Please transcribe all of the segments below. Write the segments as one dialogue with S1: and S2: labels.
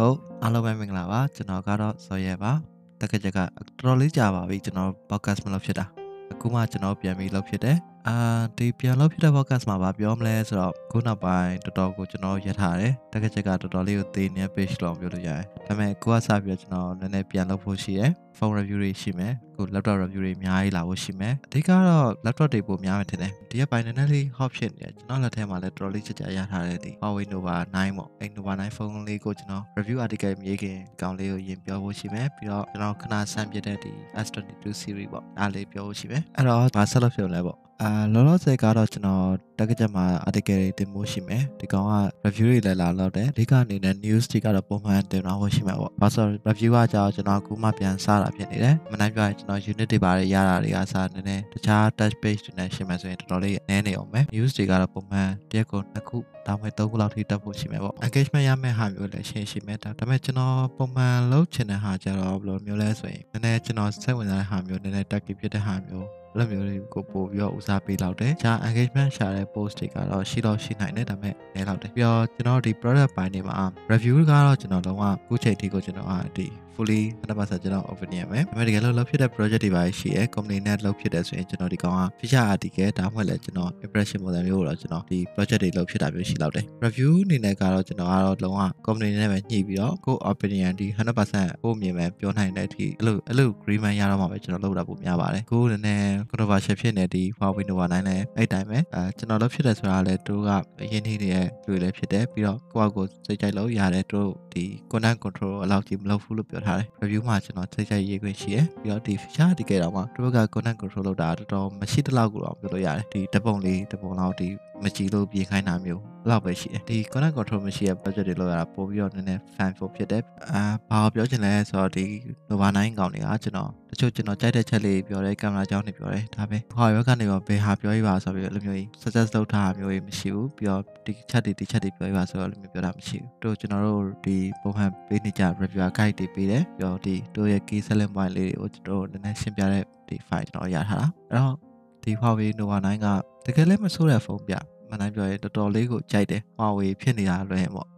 S1: ဟုတ်အားလုံးပဲမင်္ဂလာပါကျွန်တော်ကတော့ဇော်ရဲပါတက္ကကြကတော်တော်လေးကြာပါပြီကျွန်တော် podcast မလုပ်ဖြစ်တာအခုမှကျွန်တော်ပြန်ပြီးလုပ်ဖြစ်တယ်အာဒီပြန်လုပ်ဖြစ်တဲ့ podcast မှာဗာပြောမလဲဆိုတော့ခုနောက်ပိုင်းတော်တော်ကိုကျွန်တော်ရထားတယ်တက္ကကြကတော်တော်လေးကိုသေနေ page လောက်ပြောလို့ရတယ်ဒါပေမဲ့ကိုကစပြီးတော့ကျွန်တော်နည်းနည်းပြန်လုပ်ဖို့ရှိရယ် phone review တွေရှိမယ်ကို laptop review တွေအများကြီးလာဖို့ရှိမယ်အဓိကတော့ laptop တွေပိုများမယ်ထင်တယ်ဒီကပိုင်းနည်းနည်းလေး hot ဖြစ်နေတယ်ကျွန်တော်လက်ထဲမှာလည်းတော်တော်လေးကြကြရထားတဲ့ဒီ Huawei Nova 9ပေါ့အဲ Nova 9 phone လေးကိုကျွန်တော် review article မြေခင်ကောင်းလေးကိုရင်ပြောဖို့ရှိမယ်ပြီးတော့ကျွန်တော်ခဏဆန်းပြတဲ့ဒီ S22 series ပေါ့အားလေးပြောဖို့ရှိမယ်အဲ့တော့ဘာဆက်လုပ်ဖြစ်လဲပေါ့ အာလောလောဆယ်ကတော့ကျွန်တော်တက်ကချက်မှာ article တွေတင်ဖို့ရှိမယ်ဒီကောင်က review တွေလည်းလာတော့တယ်အဓိကအနေနဲ့ news တွေကတော့ပုံမှန်တင်တော့ဖို့ရှိမှာပေါ့ဘာလို့ review ကကြောင့်ကျွန်တော်အခုမှပြန်စတာဖြစ်နေတယ်မနိုင်ပြရင်ကျွန်တော် unit တွေပါတယ်ရတာတွေကစနေနေတခြား touch page တွေနဲ့ရှင်းမယ်ဆိုရင်တော်တော်လေးနည်းနေအောင်မယ် news တွေကတော့ပုံမှန်ပြက်ကိုနှစ်ခုဒါမှမဟုတ်သုံးခုလောက်ထိတက်ဖို့ရှိမယ်ပေါ့ engagement ရမယ့်ဟာမျိုးလည်းရှင်းရှင်းမယ်ဒါပေမဲ့ကျွန်တော်ပုံမှန်လုပ်ချင်တဲ့ဟာကြတော့ဘယ်လိုမျိုးလဲဆိုရင်နည်းနည်းကျွန်တော်စိတ်ဝင်စားတဲ့ဟာမျိုးနည်းနည်းတက်ကြည့်ဖြစ်တဲ့ဟာမျိုး အဲ့လိုမျိုးတွေကိုပို့ပြီးတော့ဦးစားပေးလောက်တယ်။ဂျာ engagement ရှာတဲ့ post တွေကတော့ရှိတော့ရှိနိုင်တယ်ဒါပေမဲ့နည်းလောက်တယ်။ပြီးတော့ကျွန်တော်ဒီ product ပိုင်းတွေမှာ review ကတော့ကျွန်တော်လုံးဝအခုချိန်ထိကိုကျွန်တော်အားဒီ fully 100%ကျွန်တော် opinion ပဲ။ဒါပေမဲ့တကယ်လို့လုပ်ဖြစ်တဲ့ project တွေပါရှိရဲ company နဲ့လုပ်ဖြစ်တဲ့ဆိုရင်ကျွန်တော်ဒီကောင်က feature article ဒါမှမဟုတ်လည်းကျွန်တော် impression ပုံစံမျိုးကိုတော့ကျွန်တော်ဒီ project တွေလုပ်ဖြစ်တာမျိုးရှိလောက်တယ်။ review အနေနဲ့ကတော့ကျွန်တော်ကတော့လုံးဝ company နဲ့ပဲညှိပြီးတော့ကို opinion ဒီ100%ကိုမြင်မယ်ပြောနိုင်တဲ့အထိအဲ့လိုအဲ့လို agreement ရတော့မှပဲကျွန်တော်လုပ်တာပိုများပါတယ်။ကိုနည်းနည်း controversial ဖြစ်နေဒီ Huawei Nova 9လည်းအဲ့တိုင်းပဲအဲကျွန်တော်လုပ်ဖြစ်တယ်ဆိုတာလည်းသူကအရင်နေ့တွေလူလည်းဖြစ်တယ်ပြီးတော့ကိုယ့်အကိုစိတ်ကြိုက်လို့ရတယ်သူတို့ဒီ content control အလောက်ကြီးမလုပ်ဘူးလို့ပြောထားတယ် review မှာကျွန်တော်စိတ်ကြိုက်ရေးခွင့်ရှိရပြီးတော့ဒီ feature ဒီကဲတော့မှသူတို့က content control လုပ်တာတော်တော်မရှိတလောက်ကိုတော့ပြောလို့ရတယ်ဒီတပုံလေးတပုံလောက်ဒီမကြည့်လို့ပြင်ခိုင်းတာမျိုးလောက်ပဲရှိတယ်ဒီ content control မရှိတဲ့ budget တွေလောက်ရတာပို့ပြီးတော့နည်းနည်း fan for ဖြစ်တယ်အာဘာပြောချင်လဲဆိုတော့ဒီ Nova 9ကောင်တွေကကျွန်တော်တ ချို့ကျွန်တော်ကြိုက်တဲ့ချက်လေးပြောတယ်ကင်မရာကြောင်းနေပြောတယ်ဒါပဲဟောရောကနေရောဘယ်ဟာပြောရပါဆိုပြီးအဲ့လိုမျိုးကြီး suggest လုပ်ထားတာမျိုးကြီးမရှိဘူးပြီးတော့ဒီချက်တွေဒီချက်တွေပြောရပါဆိုတော့အဲ့လိုမျိုးပြောတာမရှိဘူးတို့ကျွန်တော်တို့ဒီပုံမှန်ပေးနေကြ reviewer guide တွေပေးတယ်ပြီးတော့ဒီတို့ရဲ့ key selling point လေးတွေကိုကျွန်တော်တို့နည်းနည်းရှင်းပြတဲ့ဒီ file ကျွန်တော်ရထားတာအဲ့တော့ဒီ Huawei Nova 9ကတကယ်လည်းမဆိုးတဲ့ဖုန်းပြမနိုင်ပြောရင်တော်တော်လေးကိုကြိုက်တယ် Huawei ဖြစ်နေတာလွယ်ပေါ့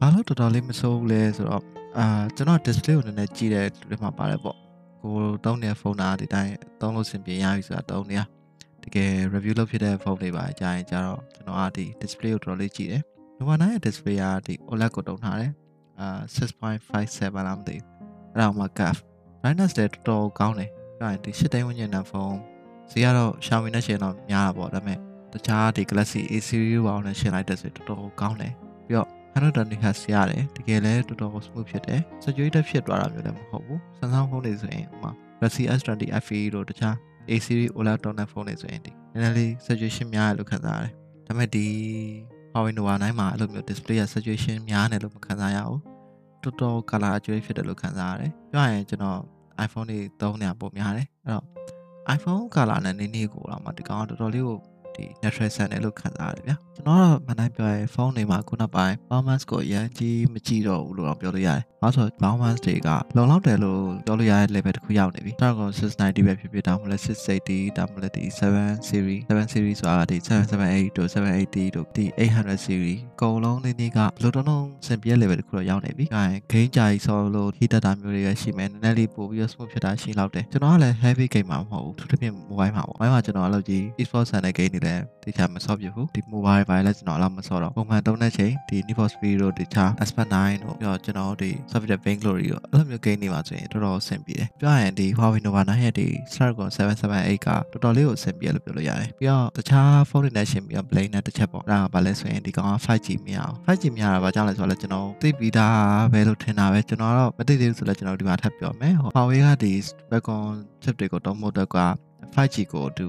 S1: ဘာလို့တော်တော်လေးမဆိုးဘူးလဲဆိုတော့အာကျွန်တော် display ကိုနည်းနည်းကြည့်တဲ့လူတွေမှာပါတယ်ပေါ့ ကိုတောင်းတဲ့ဖုန်းသားဒီတိုင်းတောင်းလို့စင်ပြေရပြီဆိုတာတောင်းနေတာတကယ် review လုပ်ဖြစ်တဲ့ဖုန်းတွေပါကြာရင်ကျတော့ကျွန်တော်ကဒီ display ကိုတော်တော်လေးကြည့်တယ် Nova 9ရဲ့ display ကဒီ OLED ကိုတုံးထားတယ်အာ6.57လားမသိဘူးအဲ့ဒါမှ curve brightness လည်းတော်တော်ကောင်းတယ်ပြောရင်ဒီ8တိန်းဝန်းကျင်တဲ့ဖုန်းဈေးကတော့ Xiaomi နဲ့ရှင်တော့များတာပေါ့ဒါပေမဲ့တခြားဒီ Galaxy A series ဘောင်းနဲ့ရှင်လိုက်တဲ့ဆိုတော်တော်ကောင်းတယ်ပြီးတော့ 120 Hz ရတယ်တကယ်လည်းတော်တော် smooth ဖြစ်တယ် saturated ဖြစ်သွားတာမျိုးလည်းမဟုတ်ဘူး Samsung ဖုန်းတွေဆိုရင်ဥပမာ Galaxy S20 FE တို့တခြား A series OLED တောင်းတဲ့ဖုန်းတွေဆိုရင်ဒီနည်းနည်းလေး saturation များတယ်လို့ခံစားရတယ်ဒါပေမဲ့ဒီ Huawei Nova 9မှာအဲ့လိုမျိုး display က saturation များတယ်လို့မခံစားရဘူးတော်တော် color အကျွေးဖြစ်တယ်လို့ခံစားရတယ်ပြောရရင်ကျွန်တော် iPhone တွေသုံးနေတာပုံများတယ်အဲ့တော့ iPhone color နဲ့နေနေကိုတော့မှဒီကောင်ကတော်တော်လေးကိုဒီ natural sun နဲ့လို့ခံစားရတယ်ဗျာ ကျွန်တော်ကတော့မနိုင်ပြောရဲဖုန်းတွေမှာခုနောက်ပိုင်း performance ကိုအရင်ကြီးမကြည့်တော့ဘူးလို့တော့ပြောလို့ရတယ်။ဘာလို့ဆို performance တွေကလုံလောက်တယ်လို့ပြောလို့ရတဲ့ level တစ်ခုရောက်နေပြီ။ Dragon 690ပဲဖြစ်ဖြစ်တောင်မလဲ680တောင်မလဲဒီ7 series 7 series ဆိုတာဒီ778တို့780တို့ဒီ800 series အကုန်လုံးနေနေကဘယ်လိုတော့တော့စင်ပြဲ level တစ်ခုတော့ရောက်နေပြီ။အဲ game ကြာကြီးဆောလို့ heat data မျိုးတွေရရှိမယ်။နည်းနည်းလေးပို့ပြီးတော့ smooth ဖြစ်တာရှိလောက်တယ်။ကျွန်တော်ကလည်း heavy game မှာမဟုတ်ဘူး။သူတစ်ပြင်း mobile မှာပေါ့။ mobile မှာကျွန်တော်အလုပ်ကြီး e-sport ဆန်တဲ့ game တွေလည်းတခြားမဆော့ပြဘူး။ဒီ mobile ပိုင်းလည်းကျွန်တော်အလောက်မဆော့တော့ပုံမှန်သုံးတဲ့ချိန်ဒီ Need for Speed တို့တခြား Aspen 9တို့ပြီးတော့ကျွန်တော်ဒီ Software Vainglory တို့အဲ့လိုမျိုး game တွေမှာဆိုရင်တော်တော်အဆင်ပြေတယ်။ပြောရရင်ဒီ Huawei Nova 9ရဲ့ဒီ Snapdragon 778ကတော်တော်လေးကိုအဆင်ပြေလို့ပြောလို့ရတယ်။ပြီးတော့တခြားဖုန်းတွေနဲ့ရှင်ပြီးတော့ Play နဲ့တစ်ချက်ပေါ့။အဲ့ဒါကဘာလဲဆိုရင်ဒီကောင်က 5G မရအောင် 5G မရတာဘာကြောင့်လဲဆိုတော့ကျွန်တော်သိပြီးသားပဲလို့ထင်တာပဲကျွန်တော်တော့မသိသေးဘူးဆိုတော့ကျွန်တော်ဒီမှာထပ်ပြောမယ်။ Huawei ကဒီ Snapdragon chip တွေကိုတုံးဖို့အတွက်က 5G ကိုသူ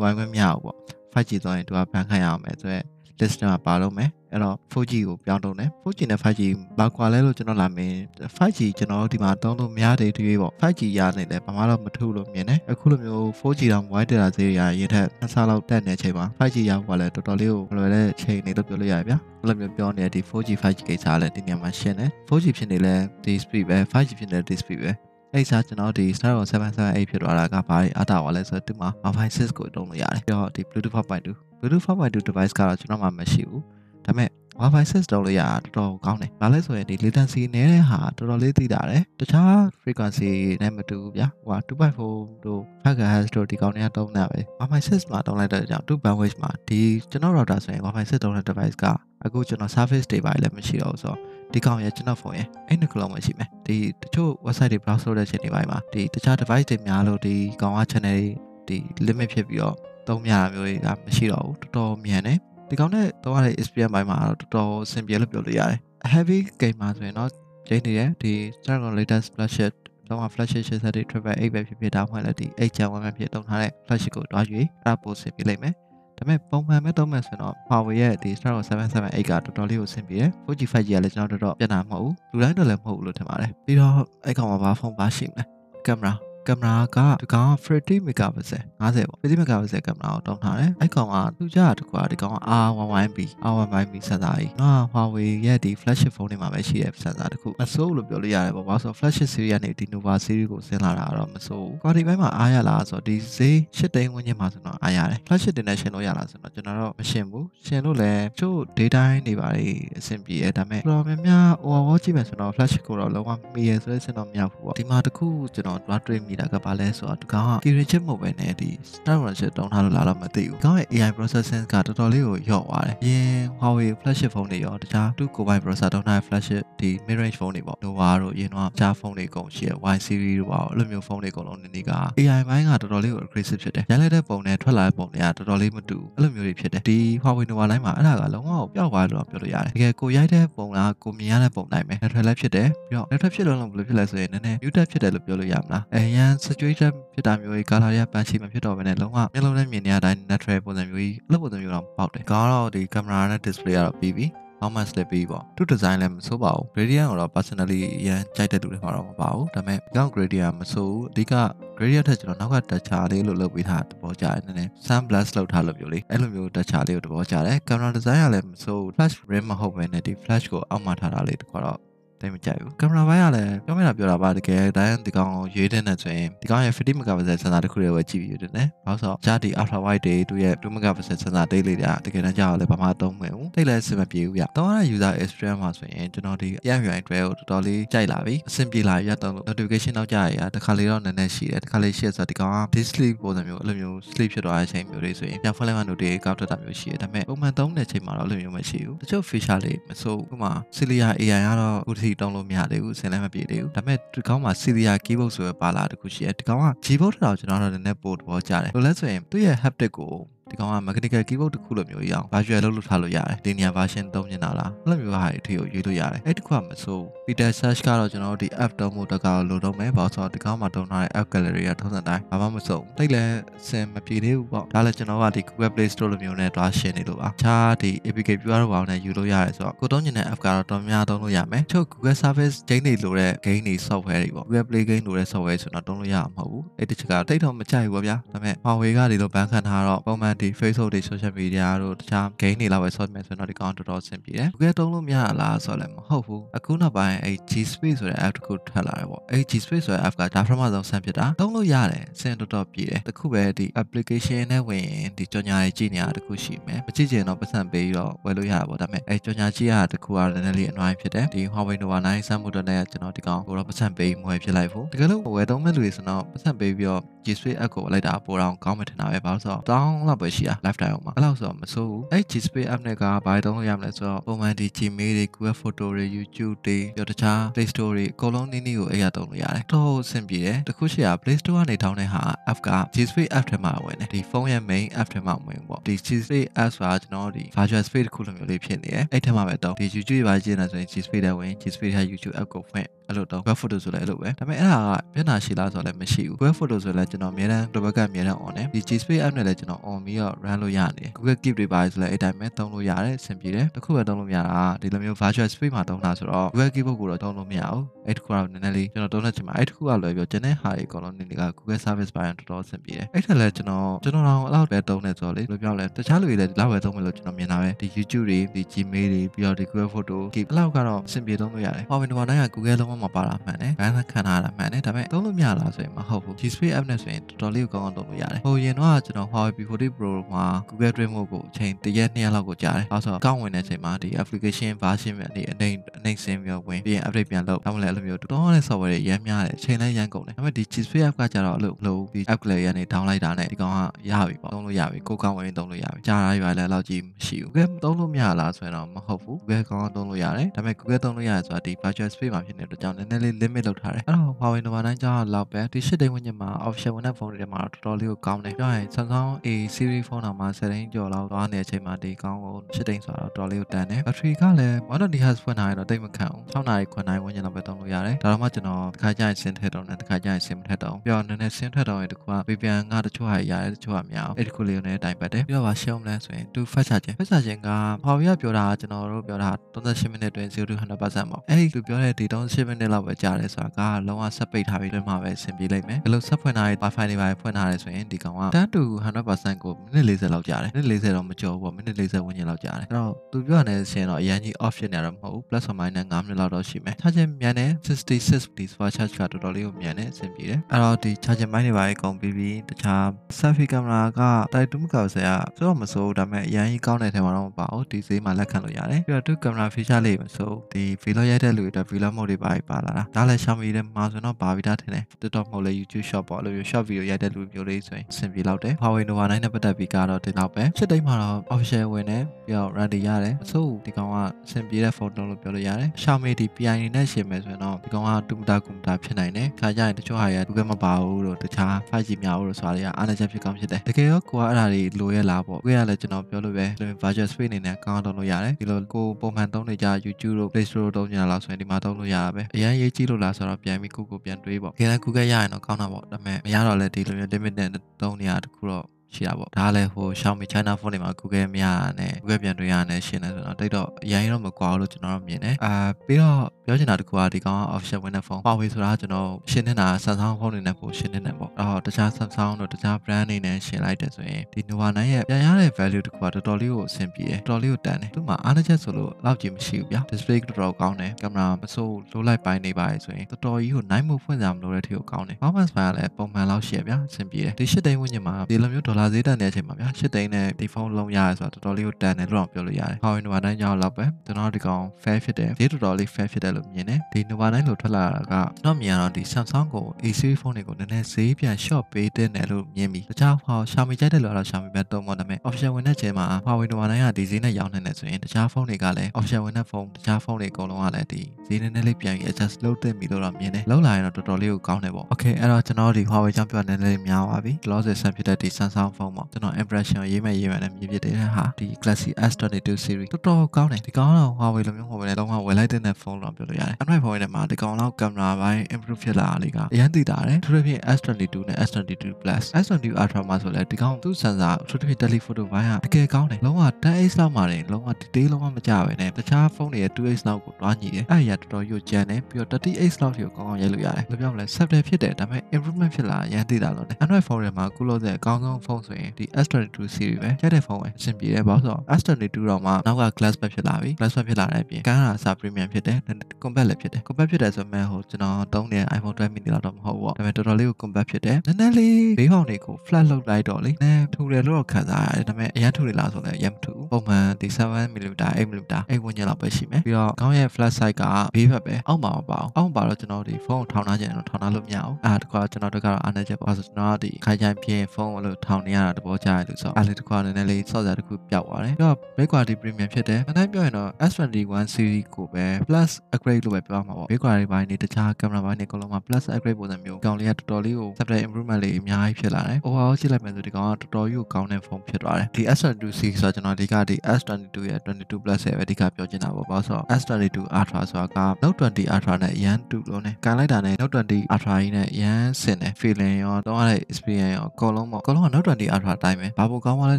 S1: wide မရဘူးပေါ့ 5G ဆိုရင်သူကဘန်ခံရအောင်မယ်ဆိုတော့ list မှာပါတော့မယ်အဲ့တော့ 4G ကိုပြောင်းတော့တယ် 4G နဲ့ 5G ဘာကွာလဲလို့ကျွန်တော်လာမင်း 5G ကျွန်တော်ဒီမှာတောင်းလို့မရတဲ့တည်းပေါ့ 5G ရနေတယ်ဘာမှတော့မထူလို့မြင်တယ်အခုလိုမျိုး 4G တောင် wide data ဈေးရရင်ထက်နှစ်ဆလောက်တက်နေတဲ့အချိန်မှာ 5G ရကွာလဲတော်တော်လေးကိုလွယ်တဲ့ချိန်နေလို့ပြောလို့ရဗျာအဲ့လိုမျိုးပြောနေတဲ့ဒီ 4G 5G ကိစ္စလည်းဒီနေရာမှာရှင်းတယ် 4G ဖြစ်နေလဲဒီ speed ပဲ 5G ဖြစ်နေဒီ speed ပဲ အဲ့စားကျွန်တော်ဒီ Snapdragon 778ဖြစ်သွားတာကဘာတွေအတားပါလဲဆိုတော့ဒီမှာ Wi-Fi 6ကိုတုံးလို့ရတယ်ပြီးတော့ဒီ Bluetooth 4.2 Bluetooth 4.2 device ကတော့ကျွန်တော်မှမရှိဘူးဒါပေမဲ့ Wi-Fi 6တုံးလို့ရတာတော်တော်ကောင်းတယ်။ဘာလဲဆိုရင်ဒီ latency နည်းတဲ့ဟာတော်တော်လေးသိတာတယ်။တခြား frequency နဲ့မတူဘူးဗျာ။ဟို2.4တို့ 5GHz တို့ဒီကောင်းတွေကတုံးနေတာပဲ။ Wi-Fi 6မှာတုံးလိုက်တဲ့ကြောင့်2 bandwidth မှာဒီကျွန်တော် router ဆိုရင် Wi-Fi 6တုံးတဲ့ device ကအခုကျွန်တော် service တွေပါလည်းမရှိတော့ဘူးဆိုတော့ ဒီကောင်ရဲ့ကျွန်တော်ဖုန်းရဲ့အဲ့နှစ်ကလုံးမရှိမယ်ဒီတချို့ website တွေ browse လုပ်တဲ့အချိန်တွေပိုင်းမှာဒီတခြား device တွေများလို့ဒီကောင်က channel တွေဒီ limit ဖြစ်ပြီးတော့သုံးရတာမျိုးတွေကမရှိတော့ဘူးတော်တော်မြန်တယ်ဒီကောင်နဲ့သုံးရတဲ့ experience ပိုင်းမှာတော့တော်တော်အဆင်ပြေလို့ပြောလို့ရတယ် heavy game မှာဆိုရင်တော့ကျင်းနေတယ်ဒီ Snapdragon latest flagship တော့ flagship 80 triple 8ပဲဖြစ်ဖြစ်ဒါမှမဟုတ်လည်းဒီ8 gen 1ဖြစ်တုံထားတဲ့ flagship ကိုတွားယူအဲ့ဒါပို့ဆင်ပြလိုက်မယ် ဒါပေမဲ့ပုံမှန်ပဲသုံးမယ်ဆိုတော့ Huawei ရဲ့ဒီ Snapdragon 778ကတော်တော်လေးကိုအဆင်ပြေတယ် 4G 5G ကလည်းကျွန်တော်တော်တော်ပြတ်တာမဟုတ်ဘူးလူတိုင်းတော့လည်းမဟုတ်ဘူးလို့ထင်ပါတယ်ပြီးတော့အဲ့ကောင်မှာဘာဖုန်းပါရှိမလဲကင်မရာ ကင်မရာကဒီကောင် 50 megapixel 50ပေါ့50 megapixel ကင်မရာကိုတောင်းထားတယ်အဲ့ကောင်ကသူကြတကွာဒီကောင်က R1YB R1YB စက်သားကြီးနော် Huawei ရဲ့ဒီ flagship phone တွေမှာပဲရှိတဲ့စက်သားတစ်ခုမစိုးလို့ပြောလို့ရတယ်ပေါ့ဘာလို့ဆို flagship series ကနေဒီ Nova series ကိုဆင်းလာတာတော့မစိုးဘူး quality ဘက်မှာအားရလားဆိုတော့ဒီဈေး8သိန်းဝန်းကျင်မှာဆိုတော့အားရတယ် flagship တင်နဲ့ရှင်းလို့ရလားဆိုတော့ကျွန်တော်တော့မရှင်းဘူးရှင်းလို့လည်းချို့ data တွေပါလေအဆင်ပြေတယ်ဒါပေမဲ့တော်များများ overall ကြည့်မယ်ဆိုတော့ flagship ကိုတော့လုံးဝမီရဆိုတဲ့စင်တော့မရဘူးပေါ့ဒီမှာတခုကျွန်တော် draw တွေ့မိတာကဘာလဲဆိုတော့ဒီကောင်က Kirin chip မဟုတ်ပဲねဒီ Snapdragon chip တုံးထားလို့လားတော့မသိဘူးဒီကောင်ရဲ့ AI processing ကတော်တော်လေးကိုညော့သွားတယ်အရင် Huawei flagship phone တွေရောတခြားသူ့ကိုယ်ပိုင် processor တုံးထားတဲ့ flagship ဒီ mid range phone တွေပေါ့ Nova တို့အရင်တော့တခြား phone တွေအကုန်ရှိရ Y series တို့ပါအဲ့လိုမျိုး phone တွေအကုန်လုံးနေနေက AI ဘိုင်းကတော်တော်လေးကို aggressive ဖြစ်တယ်ရန်လိုက်တဲ့ပုံနဲ့ထွက်လာတဲ့ပုံတွေကတော်တော်လေးမတူအဲ့လိုမျိုးတွေဖြစ်တယ်ဒီ Huawei Nova လိုင်းမှာအဲ့ဒါကလုံးဝပျောက်သွားလို့ပြောလို့ရတယ်တကယ်ကိုရိုက်တဲ့ပုံလားကိုမြင်ရတဲ့ပုံတိုင်းပဲ network လည်းဖြစ်တယ်ပြီးတော့ network ဖြစ်လို့လုံးဘယ်လိုဖြစ်လဲဆိုရင်နည်းနည်း muted ဖြစ်တယ်လို့ပြောလို့ရမလားအဲရန် situation ဖြစ်တာမျိုးကြီးကာလာရပန်းချီမဖြစ်တော့ဘဲနဲ့လုံးဝမျက်လုံးနဲ့မြင်နေရတိုင်း natural ပုံစံမျိုးကြီးအဲ့လိုပုံစံမျိုးတော့ပေါက်တယ်ကားတော့ဒီ camera နဲ့ display ကတော့ပြီးပြီ how much လဲပြီးပေါ့သူ design လည်းမဆိုးပါဘူး gradient ကိုတော့ personally ရန်ကြိုက်တဲ့လူတွေမှာတော့မပါဘူးဒါပေမဲ့ဒီကောင် gradient မဆိုးဘူးအဓိက gradient ထက်ကျွန်တော်နောက်က toucher လေးလို့လုပ်ပေးထားတဘောကြတယ်နည်းနည်း sun blast လုပ်ထားလို့မျိုးလေးအဲ့လိုမျိုး toucher လေးကိုတဘောကြတယ် camera design ကလည်းမဆိုးဘူး flash rim မဟုတ်ဘဲနဲ့ဒီ flash ကိုအောက်မှာထားတာလေးတခွတော့ တိတ်မကြိုက်ဘူးကင်မရာဘိုင်းကလည်းပြောမရပြောတာပါတကယ်တိုင်းဒီကောင်ရွေးတဲ့နဲ့ဆိုရင်ဒီကောင်ရဲ့ 50 megapixel sensor တခုတည်းပဲကြည့်ပြီးရတယ်နော်ဘာလို့ဆိုတော့ဂျာဒီ ultra wide တွေသူရဲ့2 megapixel sensor တိတ်လေးတွေကတကယ်တမ်းကြောက်လည်းဘာမှသုံးမဝင်ဘူးတိတ်လည်းအဆင်မပြေဘူးဗျတောင်းရတဲ့ user experience မှာဆိုရင်ကျွန်တော်ဒီအရန်ရိုင်းတွဲကိုတော်တော်လေးကြိုက်လာပြီအဆင်ပြေလာရတော့ notification နောက်ကြရတခါလေတော့နည်းနည်းရှိတယ်တခါလေရှိရဆိုတော့ဒီကောင်က this sleep ပုံစံမျိုးအဲ့လိုမျိုး sleep ဖြစ်သွားတဲ့အချိန်မျိုးတွေဆိုရင်ပြန်ဖွင့်လိုက်မှ notification ကောက်ထက်တာမျိုးရှိတယ်ဒါပေမဲ့ပုံမှန်သုံးတဲ့အချိန်မှာတော့အဲ့လိုမျိုးမရှိဘူးတချို့ feature လေးမစိုးဘူးဥပမာ Celia AI ကတော့အခုထိတုံးလို့မရသေးဘူးဘူးဆင်လည်းမပြေသေးဘူးဒါပေမဲ့ဒီကောင်မှာ Celia keyboard ဆိုရပါလာတခုရှိတယ်ဒီကောင်က keyboard တော့ကျွန်တော်တို့နည်းနည်းပို့တော့ကြားတယ်လို့လဲဆိုရင်သူ့ရဲ့ haptic ကို ဒီကောင်က mechanical keyboard တစ်ခုလိုမျိုးရအောင် virtual လုပ်လို့ထားလို့ရတယ် linear version သုံးနေတာလားအဲ့လိုမျိုးဟာတွေအထီကိုရွေးလို့ရတယ်အဲ့တခုကမဆိုး Peter search ကတော့ကျွန်တော်တို့ဒီ app တုံးဖို့တက်ကလိုတော့မယ်ဘာလို့ဆိုတော့ဒီကောင်မှာတုံးထားတဲ့ app gallery ကထုံးစံတိုင်းဘာမှမဆိုးတိတ်လည်းစင်မပြေသေးဘူးပေါ့ဒါလည်းကျွန်တော်ကဒီ Google Play Store လိုမျိုးနဲ့တွားရှင်းနေလို့ပါခြားဒီ APK viewer တို့ဘာလို့နဲ့ယူလို့ရတယ်ဆိုတော့ကိုတုံးညင်တဲ့ app ကတော့တော်များသုံးလို့ရမယ်ချုပ် Google Service ဂိမ်းတွေလိုတဲ့ game တွေ software တွေပေါ့ Google Play game လိုတဲ့ software ဆိုတော့တုံးလို့ရမှာမဟုတ်ဘူးအဲ့တစ်ချက်ကတိတ်တော့မကြိုက်ဘူးပေါ့ဗျာဒါပေမဲ့ Huawei ကဒီလိုဘန်းခံထားတော့ပုံမှန်ဒီ Facebook တွေ social media တို့တခြား game တွေလောက်ပဲ source မယ်ဆိုတော့ဒီကောင်တော်တော်အဆင်ပြေတယ်။ Google တုံးလို့မရလားဆိုတော့လည်းမဟုတ်ဘူး။အခုနောက်ပိုင်းအဲ့ G Space ဆိုတဲ့ app တစ်ခုထွက်လာတယ်ပေါ့။အဲ့ G Space ဆိုတဲ့ app ကဒါပထမဆုံးဆန်ဖြစ်တာ။တုံးလို့ရတယ်။စင်တော်တော်ပြေတယ်။တခုပဲဒီ application နဲ့ဝင်ရင်ဒီကြော်ညာရေးကြည့်နေရတခုရှိမယ်။မကြည့်ချင်တော့ပတ်စံပေးပြီးတော့ဝယ်လို့ရတာပေါ့။ဒါပေမဲ့အဲ့ကြော်ညာကြည့်ရတာတခုကလည်းနည်းနည်းလေးအနွိုင်းဖြစ်တယ်။ဒီ Huawei Nova 9 Sun Motor နဲ့ကျွန်တော်ဒီကောင်ကိုတော့ပတ်စံပေးမွေဖြစ်လိုက်ဖို့။တကယ်လို့ဝယ်သုံးမဲ့လူတွေဆိုတော့ပတ်စံပေးပြီးတော့ G Space app ကိုလိုက်တာပိုတော့ကောင်းမှထင်တာပဲ။ဘာလို့ဆိုတော့တောင်းလောက်ပဲရှိတာ lifetime အောင်မှာ။အဲ့လောက်ဆိုတော့မဆိုးဘူးအဲ့ G Space app နဲ့ကဘာတုံးလို့ရမလဲဆိုတော့ပုံမှန်ဒီ Gmail တွေ Google Photo တွေ YouTube တွေပြီးတော့တခြား Play Store တွေအကုန်လုံးနည်းနည်းကိုအဲ့ရတုံးလို့ရတယ်တော့အဆင်ပြေတယ်တခုရှိတာ Play Store ကနေထောင်းတဲ့ဟာ app က G Space app ထဲမှာဝင်တယ်ဒီဖုန်းရဲ့ main app ထဲမှာဝင်ပေါ့ဒီ G Space app ဆိုတာကျွန်တော်ဒီ virtual space တစ်ခုလိုမျိုးလေးဖြစ်နေတယ်အဲ့ထဲမှာပဲတော့ဒီ YouTube ပါကြည့်နေဆိုရင် G Space ထဲဝင် G Space ထဲ YouTube app ကိုဖွင့်အဲ့လိုတော့ web photo ဆိုလည်းအဲ့လိုပဲဒါပေမဲ့အဲ့ဒါကမျက်နှာရှိလားဆိုတော့လည်းမရှိဘူး web photo ဆိုလည်းကျွန်တော်အများတန်း double ကအများတန်း on တယ်ဒီ G Space app နဲ့လည်းကျွန်တော် on ပြီးတော့ run လို့ရနေတယ် Google Keep တွေပါဆိုလည်းအဲ့တိုင်းပဲသုံးလို့ရတယ်အဆင်ပြေတယ်တခုပဲသုံးလို့မရတာဒီလိုမျိုး virtual space မှာသုံးတာဆိုတော့ Google Keyboard ကိုတော့သုံးလို့မရဘူး အဲ့တစ်ခုကတော့နည်းနည်းလေးကျွန်တော်သုံးတဲ့ချိန်မှာအဲ့တစ်ခုကလွယ်ပြီးကျန်တဲ့ဟာတွေအကုန်လုံးနည်းနည်းက Google Service ပိုင်းတော်တော်အဆင်ပြေတယ်အဲ့ထက်လည်းကျွန်တော်ကျွန်တော်တော့အဲ့လောက်ပဲသုံးနေဆိုတော့လေဘယ်လိုပြောလဲတခြားလူတွေလည်းဒီလောက်ပဲသုံးမယ်လို့ကျွန်တော်မြင်တာပဲဒီ YouTube တွေဒီ Gmail တွေပြီးတော့ဒီ Google Photo ဒီဘလောက်ကတော့အဆင်ပြေသုံးလို့ရတယ် Huawei Nova 9က Google လုံးဝမပါတာမှန်တယ်ဘန်းခံထားတာမှန်တယ်ဒါပေမဲ့သုံးလို့မရလားဆိုရင်မဟုတ်ဘူး G Suite app နဲ့ဆိုရင်တော်တော်လေးကိုကောင်းအောင်သုံးလို့ရတယ်ဟိုရင်တော့ကျွန်တော် Huawei P40 Pro မှာ Google Drive Mode ကိုအချိန်တရက်နှစ်ရက်လောက်ကိုကြာတယ်အဲဆိုတော့ကောင်းဝင်တဲ့အချိန်မှာဒီ application version ပဲဒီအနေအနေဆင်းပြီးဝင်ပြီးရင် update ပြန်လုပ်ဒါမှလည်းအဲ့လိုမျိုးတော်တော်လေး software တွေရမ်းများတယ်အချိန်လည်းရမ်းကုန်တယ်ဒါပေမဲ့ဒီ G Suite app ကကြတော့အဲ့လိုလို့ဒီ app ကလေးရနေ download တာနဲ့ဒီကောင်ကရပြီပေါ့သုံးလို့ရပြီကိုကောင်းဝင်သုံးလို့ရပြီကြာတာရွာလည်းအဲ့လောက်ကြီးမရှိဘူး Google သုံးလို့မရလားဆိုရင်တော့မဟုတ်ဘူး Google ကောင်းသုံးလို့ရတယ်ဒါပေမဲ့ Google သုံးလို့ရတယ်ဆိုတာဒီ virtual space မှာဖြစ်နေတဲ့အတွက်ကြောင့်နည်းနည်းလေး limit လုပ်ထားတယ်အဲ့တော့ Huawei Nova 9ကြောင့်လောက်ပဲဒီ8တိန်ဝန်းကျင်မှာ official ဝင်တဲ့ဖုန်းတွေမှာတော့တော်တော်လေးကိုကောင်းတယ်ပြောရင် Samsung A series ဖုန်းတော်မှာ7တိန်ကျော်လောက်သွားနေတဲ့အချိန်မှာဒီကောင်းကို8တိန်ဆိုတော့တော်တော်လေးကိုတန်တယ် battery ကလည်း120 Hz ဖွင့်ထားရတော့တိတ်မခံဘူး6နာရီ9နာရီဝန်းကျင်လောက်ပဲသုံးလို့ရတယ်ဒါတော့မှကျွန်တော်တစ်ခါကျရင်ဆင်းထည့်တော့တယ်တစ်ခါကျရင်ဆင်းမထည့်တော့ပြောနည်းနည်းဆင်းထည့်တော့ရင်တခုက VPN ကတချို့ဟာရတယ်တချို့ဟာမရအောင်အဲ့ဒီခုလေးကိုလည်းတိုင်ပတ်တယ်ပြီးတော့ဗာရှုံးမလဲဆိုရင်သူ fast charge fast charge က Huawei ကပြောတာကျွန်တော်တို့ပြောတာ38မိနစ်တွင်0 to 100%ပေါ့အဲ့ဒီသူပြောတဲ့ဒီ38မိနစ်လောက်ပဲကြာတယ်ဆိုတာကလုံးဝဆက်ပိတ်ထားပြီးတွင်မှပဲအဆင်ပြေလိမ့်မယ်ဘယ်လိုဆက်ဖွင့်ထားတဲ့ Wi-Fi တွေပါဖွင့်ထားတယ်ဆိုရင်ဒီကောင်က10 to 100%ကိုမိနစ်40လောက်ကြာတယ်မိနစ်40တော့မကျော်ဘူးပေါ့မိနစ်40ဝန်းကျင်လောက်ကြာတယ်အဲ့တော့သူပြောတဲ့ဆင်တော့အရင်ကြီး off ဖြစ်နေရတော့မဟုတ်ဘူး plus or minus 5မိနစ်လောက်တော့ရှိမယ် charging မြန်တယ်66ဒီ super charge ကတော်တော်လေးကိုမြန်တယ်အဆင်ပြေတယ်အဲ့တော့ဒီ charging ပိုင်းတွေပါအကုန်ပြီးပြီးတခြား selfie camera ကတိုက်တူးမကောက်စရာဆိုတော့မစိုးဒါပေမဲ့အရင်ကြီးကောင်းတဲ့ထဲမှာတော့မပါဘူးဒီဈေးမှာလက်ခံလို့ရတယ်ပြီးတော့သူ camera feature လေးမစိုးဒီ vlog ရိုက်တဲ့လူတွေအတွက် vlog mode တွေပါပါလာတာဒါလည်း Xiaomi ထဲမှာဆိုတော့ပါပြီးသားထင်တယ် TikTok မဟုတ်လဲ YouTube shop ပေါ့အဲ့လိုမျိုး short video ရိုက်တဲ့လူမျိုးလေးဆိုရင်အဆင်ပြေလောက်တယ် Huawei Nova 9နဲ့ပတ်သက်ပြီးကတော့ဒီလောက်ပဲရှစ်တိတ်မှာတော့ official ဝင်တယ်ပြီးတော့ ready ရတယ်အစိုးဒီကောင်ကအဆင်ပြေတဲ့ photo လို့ပြောလို့ရတယ် Xiaomi ဒီ PI နဲ့ရှင်မယ်ဆိုရင်တော့ဒီကောင်ကတူမတာကူမတာဖြစ်နိုင်တယ်ခါကြရင်တချို့ဟာရ Google မပါဘူးလို့တခြား 5G များဘူးလို့ဆိုတာတွေကအားနည်းချက်ဖြစ်ကောင်းဖြစ်တယ်တကယ်ရောကိုကအဲ့ဒါတွေလိုရလားပေါ့ကိုရလည်းကျွန်တော်ပြောလို့ပဲ virtual space အနေနဲ့ကောင်းတော့လို့ရတယ်ဒီလိုကိုပုံမှန်သုံးနေကြ YouTube တို့ Play Store တို့သုံးကြလားဆိုရင်ဒီမှာသုံးလို့ရတာပဲအရင်ရေးကြည့်လို့လားဆိုတော့ပြန်ပြီးကိုကိုပြန်တွေးပေါ့တကယ်လည်း Google ရရင်တော့ကောင်းတာပေါ့ဒါပေမဲ့မရတော့လဲဒီလိုမျိုး limit နဲ့သုံးနေရတခုတော့ ရှိတာပေါ့ဒါလည်းဟို Xiaomi China phone တွေမှာ Google မရတာနဲ့ Google ပြန်တွေ့ရတဲ့ရှင်းနေဆိုတော့တိတ်တော့အရင်တော့မကွာဘူးလို့ကျွန်တော်တို့မြင်တယ်အာပြီးတော့ပြောချင်တာတခုကဒီကောင်က official ဝင်တဲ့ဖုန်း Huawei ဆိုတာကျွန်တော်ရှင်းနေတာ Samsung ဖုန်းတွေနဲ့ပိုရှင်းနေတယ်ပေါ့အဲ့တော့တခြား Samsung တို့တခြား brand တွေနဲ့ရှင်းလိုက်တယ်ဆိုရင်ဒီ Nova 9ရဲ့ပြန်ရတဲ့ value တခုကတော်တော်လေးကိုအဆင်ပြေတယ်တော်တော်လေးကိုတန်တယ်သူ့မှာအားနည်းချက်ဆိုလို့လောက်ကြီးမရှိဘူးဗျာ display တော်တော်ကောင်းတယ်ကင်မရာမဆိုးလိုလိုက်ပိုင်းနေပါလေဆိုရင်တော်တော်ကြီးကိုနိုင်မှုဖွင့်ကြမလို့တဲ့ထီကိုကောင်းတယ် performance ပိုင်းကလည်းပုံမှန်လောက်ရှိရဗျာအဆင်ပြေတယ်ဒီရှစ်တိန်ဝန်းကျင်မှာဒီလိုမျိုးဒေါ်လာဈေးတက်နေတဲ့အချိန်မှာဗျာရှစ်တိန်နဲ့ဒီဖုန်းလုံးရရဆိုတော့တော်တော်လေးကိုတန်တယ်လို့တော့ပြောလို့ရတယ် Huawei Nova 9ကြောင်းလောက်ပဲကျွန်တော်ဒီကောင် fair ဖြစ်တယ်ဈေးတော်တော်လေး fair ဖြစ်တယ်လို့မြင်တယ်ဒီ Nova 9လို့ထွက်လာတာကကျွန်တော်မြင်ရတော့ဒီ Samsung ကို A series ဖုန်းတွေကိုနည်းနည်းဈေးပြန် short ပေးတဲ့နယ်လို့မြင်ပြီးတခြားဟော Xiaomi ကြိုက်တဲ့လို့တော့ Xiaomi ပဲသုံးဖို့ဒါပေမဲ့ official ဝင်တဲ့ချိန်မှာ Huawei Nova 9ကဒီဈေးနဲ့ရောင်းနေတယ်ဆိုရင်တခြားဖုန်းတွေကလည်း official ဝင်တဲ့ဖုန်းတခြားဖုန်းတွေအကုန်လုံးကလည်းဒီဈေးနည်းနည်းလေးပြန်ပြီး adjust လုပ်တဲ့ပြီလို့တော့မြင်တယ်လောက်လာရင်တော့တော်တော်လေးကိုကောင်းတယ်ပေါ့ Okay အဲ့တော့ကျွန်တော်ဒီ Huawei ကြောင့်ပြောနည်းနည်းလေးများပါပြီ close ဆက်ဖြစ်တဲ့ဒီ Samsung ဖုန်းပေါ့ကျွန်တော် impression ရေးမဲ့ရေးမဲ့နဲ့မြင်ဖြစ်တဲ့ဟာဒီ Galaxy S22 series တော်တော်ကောင်းတယ်ဒီကောင်တော့ Huawei လိုမျိုး Huawei နဲ့လုံးဝဝယ်လိုက်တဲ့ဖုန်းတော့ပြောလို့ရတယ် Android ဖုန်းတွေမှာဒီကောင်တော့ကင်မရာပိုင်း improve ဖြစ်လာတာလေးကအရင်သိတာတယ်သူတို့ဖြင့် S22 နဲ့ S22 Plus S22 Ultra မှာဆိုလဲဒီကောင်သူ့ sensor သူတို့ဖြင့် telephoto ဘိုင်းကတကယ်ကောင်းတယ်လုံးဝ 10x လောက်မှာနေလုံးဝ detail လုံးဝမကြပဲနဲ့တခြားဖုန်းတွေရဲ့ 2x လောက်ကိုတွားညီတယ်အဲ့ဒီကတော်တော်ရွကြမ်းတယ်ပြီးတော့ 30x လောက်ထိကိုကောင်းကောင်းရိုက်လို့ရတယ်ဘယ်လိုပြောမလဲ subtle ဖြစ်တယ်ဒါပေမဲ့ improvement ဖြစ်လာရန်သိတာလို့ Android ဖုန်းတွေမှာကုလို့တဲ့အကောင်းဆုံးဖုန်းဆိုရင်ဒီ S22 series ပဲကျတဲ့ဖုန်းပဲအဆင်ပြေတယ်ဘာလို့ဆိုတော့ S22 တော့မှနောက်က glass ပဲဖြစ်လာပြီ glass ပဲဖြစ်လာတဲ့အပြင်ကန်းကစာ premium ဖြစ်တယ် compact လည်းဖြစ်တယ် compact ဖြစ်တယ်ဆိုမှဟိုကျွန်တော်သုံးနေတဲ့ iPhone 12 mini လောက်တော့မဟုတ်ဘူးပေါ့ဒါပေမဲ့တော်တော်လေးကို compact ဖြစ်တယ်နည်းနည်းလေးဘေးပေါင်တွေကို flat လုပ်လိုက်တော့လေနည်းထူတယ်လို့တော့ခံစားရတယ်ဒါပေမဲ့အရင်ထူတယ်လားဆိုလည်းအရင်မထူဘူးပုံမှန်ဒီ7 mm 8 mm အဲ့ဝန်းကျင်လောက်ပဲရှိမယ်ပြီးတော့ခေါင်းရဲ့ flat side ကဘေးဘက်ပဲအောက်မှာမပါဘူးအောက်မှာပါတော့ကျွန်တော်ဒီဖုန်းကိုထောင်ထားခြင်းတော့ထောင်ထားလို့မရဘူးအဲ့ဒါတကွာကျွန်တော်တို့ကတော့အားနေချက်ပေါ့ဆိုကျွန်တော်ကဒီခိုင်ချိုင်ပြင်းဖုန်းကိုလို့ထောင်နေရတာတဘောကြရလို့ဆိုအဲ့လေတကွာနည်းနည်းလေးစော့စရာတစ်ခုပျောက်သွားတယ်ပြီးတော့ break quality premium ဖြစ်တယ်အတိုင်းပြောရင်တော့ S21 series ကိုပဲ plus upgrade လို့ပဲပြောမှာပေါ့ break quality ဘိုင်းနေတခြား camera ဘိုင်းနေအကုန်လုံးမှာ plus upgrade ပုံစံမျိုးကောင်လေးကတော်တော်လေးကို subtle improvement လေးအများကြီးဖြစ်လာတယ် overall ကြည့်လိုက်မယ်ဆိုဒီကောင်ကတော်တော်ကြီးကိုကောင်းတဲ့ဖုန်းဖြစ်သွားတယ်ဒီ S22 series ဆိုတော့ကျွန်တော်ဒီကဒီ S22 ရဲ့22 plus ရဲ့ပဲဒီကပြောချင်တာပေါ့ဘာလို့ဆိုတော့ S22 Ultra ဆိုတာက Note 20 Ultra နဲ့အရန်တူလို့ねကန်လိုက်တာနဲ့ Note 20 Ultra ကြီးနဲ့အရန်ဆင်တယ် feeling ရောတော့ရတဲ့ experience ရောအကုန်လုံးပေါ့အကုန်လုံးက Note 20 Ultra အတိုင်းပဲဘာပိုကောင်းသွားလဲ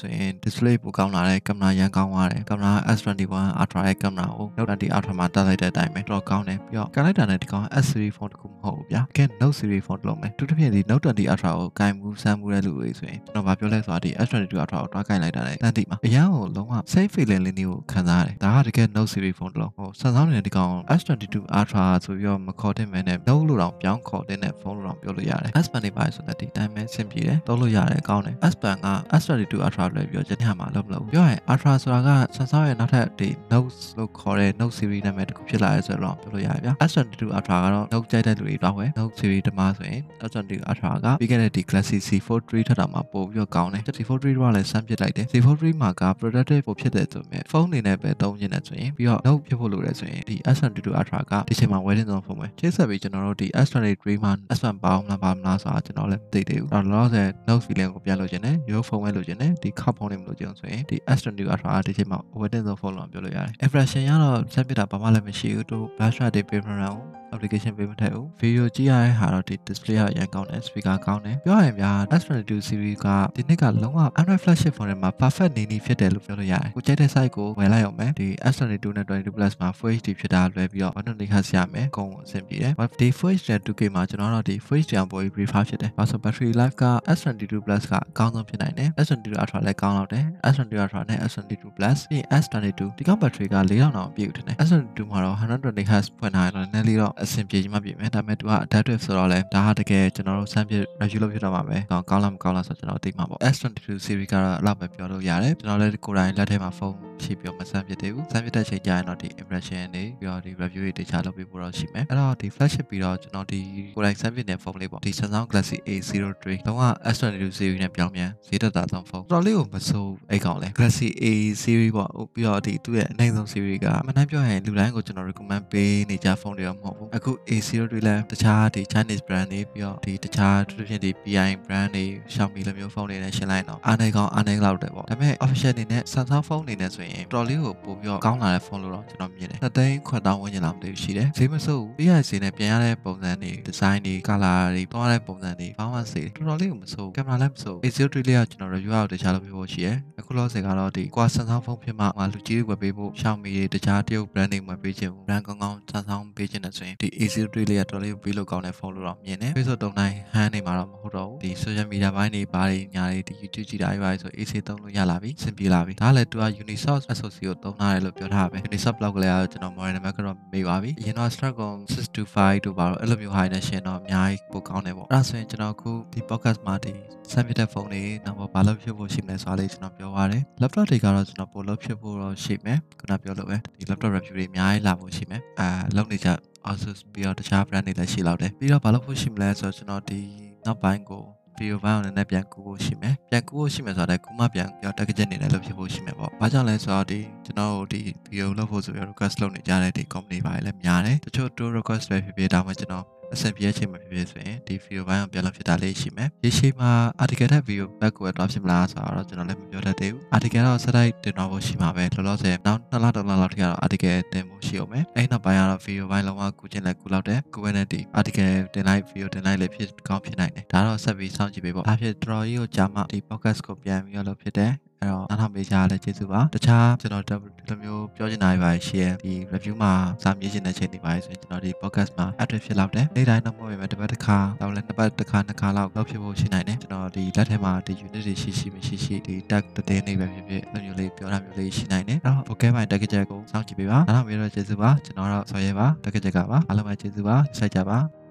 S1: ဆိုရင် display ပိုကောင်းလာတယ်ကင်မရာရန်ကောင်းသွားတယ်ကင်မရာ S21 Ultra ရဲ့ကင်မရာကို Note 20 Ultra မှာတက်လိုက်တဲ့အတိုင်းပဲတော့ကောင်းတယ်ပြီးတော့ကန်လိုက်တာနဲ့ဒီကောင် S series phone တခုမဟုတ်ဘူးဗျာကဲ Note series phone တလုံးပဲသူတစ်ဖြင့်ဒီ Note 20 Ultra ကိုကင်မှုစမ်းမှုတဲ့လူတွေဆိုရင်ကျွန်တော်ဗာပြောလဲဆိုတာဒီ S22 Ultra ကိုတွားကင်လိုက်တာနဲ့တန်တိမှာအရန်ကိုလုံးဝ safe feeling လေးမျိုးခံစားရတယ်ဒါကတကယ် Note series phone တလုံးဟိုဆန်ဆောင်နေတဲ့ဒီကောင် S22 Ultra ဆိုပြီးတော့မခေါ်တင်မဲနဲ့ Note လို့တော့ပြောင်းခေါ်တင်တဲ့ phone လို့တော့ပြောလို့ရတယ် S Pen နေပါဆိုတဲ့ဒီတိုင်းပဲဆင်ပြေတယ်သုံးလို့ရတယ်ကောင်းတယ် S Pen က S22 Ultra လွယ်ပြီးတော့ကျန်တဲ့မှာလုံးမလို့ပြောရင် Ultra ဆိုတာကဆန်ဆောင်ရဲ့နောက်ထပ်ဒီ Note လို့ခေါ်တဲ့ Note series နာမည်တစ်ခုဖြစ်လာရဲဆိုတော့ပြောလို့ရတယ်ဗျာ S22 Ultra ကတော့ Note ကြိုက်တဲ့လူတွေတော့ဝယ် Note series တမဆိုရင် S22 Ultra ကပြီးခဲ့တဲ့ဒီ Galaxy C43 ထက်တောင်မှပိုပြီးတော့ကောင်းတယ် C43 ကလည်းစမ်းပစ်လိုက်တယ် C43 မှာက productive ပိုဖြစ်တယ်ဆိုပေမဲ့ဖုန်းအနေနဲ့ပဲသုံးနေတယ်ဆိုရင်ပြီးတော့ Note ဖြစ်ဖို့လိုတယ်ဆိုရင်ဒီ S22 Ultra ကဒီချိန်မှာဝယ်တဲ့ဆုံးဖုန်းပဲချိတ်ဆက်ပြီးကျွန်တော်တို့ဒီ S23 မှာ S1 ပေါင်းမလားပါမလားဆိုတာကျွန်တော်လည်းမသိသေးဘူးအဲ့တော့လောဆယ် Note feeling ကိုပြန်လို့ခြင်းနဲ့ Yo ဖုန်းပဲလို့ခြင်းနဲ့ဒီ cup ဖုန်းလေးမလို့ခြင်းဆိုရင်ဒီ S22 Ultra ဒီချိန်မှာဝယ်တဲ့ဆုံးဖုန်းလို့ပြောလို့ရတယ် impression ကတော့စမ်းပစ်တာဘာမှလည်းမရှိဘူးတို့ battery တွေပေးမရအောင် application ပေးမထည့်ဘူး video ကြည့်ရတဲ့ဟာတော့ဒီ display ကရန်ကောင်းတယ် speaker ကောင်းတယ်ပြောရရင်ဗျာ S22 series ကဒီနှစ်ကလုံးဝ Android flagship phone တွေမှာ perfect နေနေဖြစ်တယ်လို့ပြောလို့ရတယ်ကိုကြိုက်တဲ့ site ကိုဝယ်လိုက်အောင်မယ်ဒီ S22 နဲ့22 plus မှာ Full HD ဖြစ်တာလွယ်ပြီးတော့120 Hz ရမယ်အကုန်အဆင်ပြေတယ်ဒီ Full HD 2K မှာကျွန်တော်တို့ဒီ Full HD အပေါ် prefer ဖြစ်တယ်ဘာလို့ battery life က S22 plus ကအကောင်းဆုံးဖြစ်နိုင်တယ် S22 Ultra လည်းကောင်းတော့တယ် S22 Ultra နဲ့ S22 plus ပြီး S22 ဒီကောင် battery က4000တောင်ပြည့်ဦးတယ် S22 မှာတော့ 120 Hz ဖွင့်ထားတယ်နည်းနည်းလေးတော့အဆင်ပြေချင်မှပြေမယ်ဒါပေမဲ့သူက adaptive ဆိုတော့လဲဒါဟာတကယ်ကျွန်တော်တို့စမ်းပြ review လုပ်ဖြစ်တော့မှာပဲကောင်းကောင်းလားမကောင်းလားဆိုတော့ကျွန်တော်သိမှာပေါ့ S22 series ကတော့အဲ့လောက်ပဲပြောလို့ရတယ်ကျွန်တော်လည်းကိုယ်တိုင်လက်ထဲမှာဖုန်းရှိပြီးတော့မစမ်းပြသေးဘူးစမ်းပြတဲ့ချိန်ကျရင်တော့ဒီ impression တွေပြီးတော့ဒီ review တွေတခြားလုပ်ပေးဖို့တော့ရှိမယ်အဲ့တော့ဒီ flagship ပြီးတော့ကျွန်တော်ဒီကိုယ်တိုင်စမ်းပြတဲ့ဖုန်းလေးပေါ့ဒီ Samsung Galaxy A03 လုံးဝ S22 series နဲ့ပြောင်းပြန်ဈေးသက်သာဆုံးဖုန်းတော်လေးကိုမစိုးအဲ့ကောင်လဲ Galaxy A series ပေါ့ပြီးတော့ဒီသူ့ရဲ့အနိုင်ဆုံး series ကအမှန်တမ်းပြောရင်လူတိုင်းကိုကျွန်တော် recommend ပေးနေကြဖုန်းတွေတော့မဟုတ်ဘူးအခု A03 လဲတခြားဒီ Chinese brand တွေပြီးတော့ဒီတခြားသူဖြင့်ဒီ PI brand တွေ Xiaomi လိုမျိုးဖုန်းတွေနဲ့ရှင်းလိုက်တော့အားနေကောင်းအားနေလောက်တယ်ပေါ့ဒါပေမဲ့ official အနေနဲ့ Samsung ဖုန်းအနေနဲ့ဆိုရင်တော်လေးကိုပို့ပြီးတော့ကောင်းလာတဲ့ဖုန်းလို့တော့ကျွန်တော်မြင်တယ်နှစ်သိန်းခွက်တောင်းဝန်းကျင်လောက်မသိဘူးရှိတယ်ဈေးမစိုးဘူးပြရစီနဲ့ပြန်ရတဲ့ပုံစံတွေ design တွေ color တွေတွားတဲ့ပုံစံတွေဘာမှစေတော်တော်လေးကိုမစိုးကင်မရာလည်းမစိုး A03 လေးကကျွန်တော် review အောက်တခြားလုပ်ပြဖို့ရှိရယ်အခုလောဆယ်ကတော့ဒီကွာ Samsung ဖုန်းဖြစ်မှငါလူကြီးတွေဝယ်ပေးဖို့ Xiaomi တွေတခြားတရုတ် brand တွေဝယ်ပေးခြင်း brand ကောင်းကောင်း Samsung ပေးခြင်းနဲ့ဆိုရင်ဒီ A03 လေးကတော်လေးကိုပေးလို့ကောင်းတဲ့ဖုန်းလို့တော့မြင်တယ် Facebook တုံးတိုင်းဟန်းနေမှာတော့မဟုတ်တော့ဘူးဒီ social media ဘိုင်းတွေဘာတွေညာတွေဒီ YouTube ကြည့်တာတွေပါဆို AC သုံးလို့ရလာပြီစင်ပြေလာပြီဒါလည်းသူက Unisource SoC ကိုသုံးထားတယ်လို့ပြောထားပဲ Unisource ဘလောက်ကလေးကတော့ကျွန်တော် model number ကတော့မေးပါပြီအရင်တော့ Snapdragon 625တို့ပါတော့အဲ့လိုမျိုး high နဲ့ရှင်တော့အများကြီးပိုကောင်းတယ်ပေါ့အဲ့ဒါဆိုရင်ကျွန်တော်အခုဒီ podcast မှာဒီဆမ်ပြတဲ့ဖုန်းတွေနောက်ဘာလို့ဖြစ်ဖို့ရှိမလဲဆိုတာလေးကျွန်တော်ပြောပါရတယ် laptop တွေကတော့ကျွန်တော်ပို့လို့ဖြစ်ဖို့တော့ရှိမယ်ခုနပြောလို့ပဲဒီ laptop review တွေအများကြီးလာဖို့ရှိမယ်အာလုံးနေကြ Asus ပြီးတော့တခြား brand တွေလည်းရှိလောက်တယ်ပြီးတော့ဘာလို့ဖို့ရှိမလဲဆိုတော့ကျွန်တော်ဒီနောက်ပိုင်းကို video file အနေနဲ့ပြန်ကူဖို့ရှိမယ်ပြန်ကူဖို့ရှိမယ်ဆိုတော့ကူမပြန်ပြီးတော့ target နေလည်းလုပ်ဖြစ်ဖို့ရှိမယ်ပေါ့ဘာကြောင့်လဲဆိုတော့ဒီကျွန်တော်တို့ဒီ video လုပ်ဖို့ဆိုပြီး request လုပ်နေကြတဲ့ဒီ company ပါလည်းများတယ်တချို့ to request ပဲဖြစ်ဖြစ်ဒါမှကျွန်တော် အဆင်ပြေချိန်မှာဖြစ်ဖြစ်ဆိုရင်ဒီ video ဘိုင်းကိုပြန်လုပ်ဖြစ်တာလေးရှိမယ်။ရေရှည်မှာ article ထက် video back ကိုတော့ဖြစ်မလားဆိုတော့ကျွန်တော်လည်းမပြောတတ်သေးဘူး။ article တော့ set လိုက်တင်တော့ဖို့ရှိမှာပဲ။လောလောဆယ်နောက်2လ3လလောက်ထိကတော့ article တင်ဖို့ရှိအောင်မယ်။အဲ့နောက်ပိုင်းကတော့ video ဘိုင်းလုံးဝကူချင်လဲကူလောက်တယ်။ကိုယ်နဲ့ဒီ article တင်လိုက် video တင်လိုက်လည်းဖြစ်ကောင်းဖြစ်နိုင်တယ်။ဒါတော့ဆက်ပြီးစောင့်ကြည့်ပေးပေါ့။ဒါဖြစ်တော်တော်ကြီးကိုကြာမှဒီ podcast ကိုပြန်ပြီးတော့လုပ်ဖြစ်တယ်။ အဲ့တော့နားထောင်ပေးကြရတဲ့ကျေးဇူးပါတခြားကျွန်တော်ဒီလိုမျိုးပြောချင်တာတွေပါရှိရဒီ review မှာစာမြင်ချင်တဲ့ချိန်တွေပါဆိုရင်ကျွန်တော်ဒီ podcast မှာ active ဖြစ်လောက်တယ်နေ့တိုင်းတော့မဟုတ်ပေမဲ့တစ်ပတ်တစ်ခါတော့လည်းနှစ်ပတ်တစ်ခါနှစ်ခါလောက်လုပ်ဖြစ်ဖို့ရှိနိုင်တယ်ကျွန်တော်ဒီလက်ထဲမှာဒီ unit တွေရှိရှိမရှိရှိဒီ tag တဲ့နေပဲဖြစ်ဖြစ်အဲ့လိုမျိုးလေးပြောတာမျိုးလေးရှိနိုင်တယ်အဲ့တော့ vocal ပိုင်း tag ချက်ကိုစောင့်ကြည့်ပေးပါနားထောင်ပေးတော့ကျေးဇူးပါကျွန်တော်တော့ဆော်ရဲပါ tag ချက်ကပါအားလုံးပဲကျေးဇူးပါစိုက်ကြပါ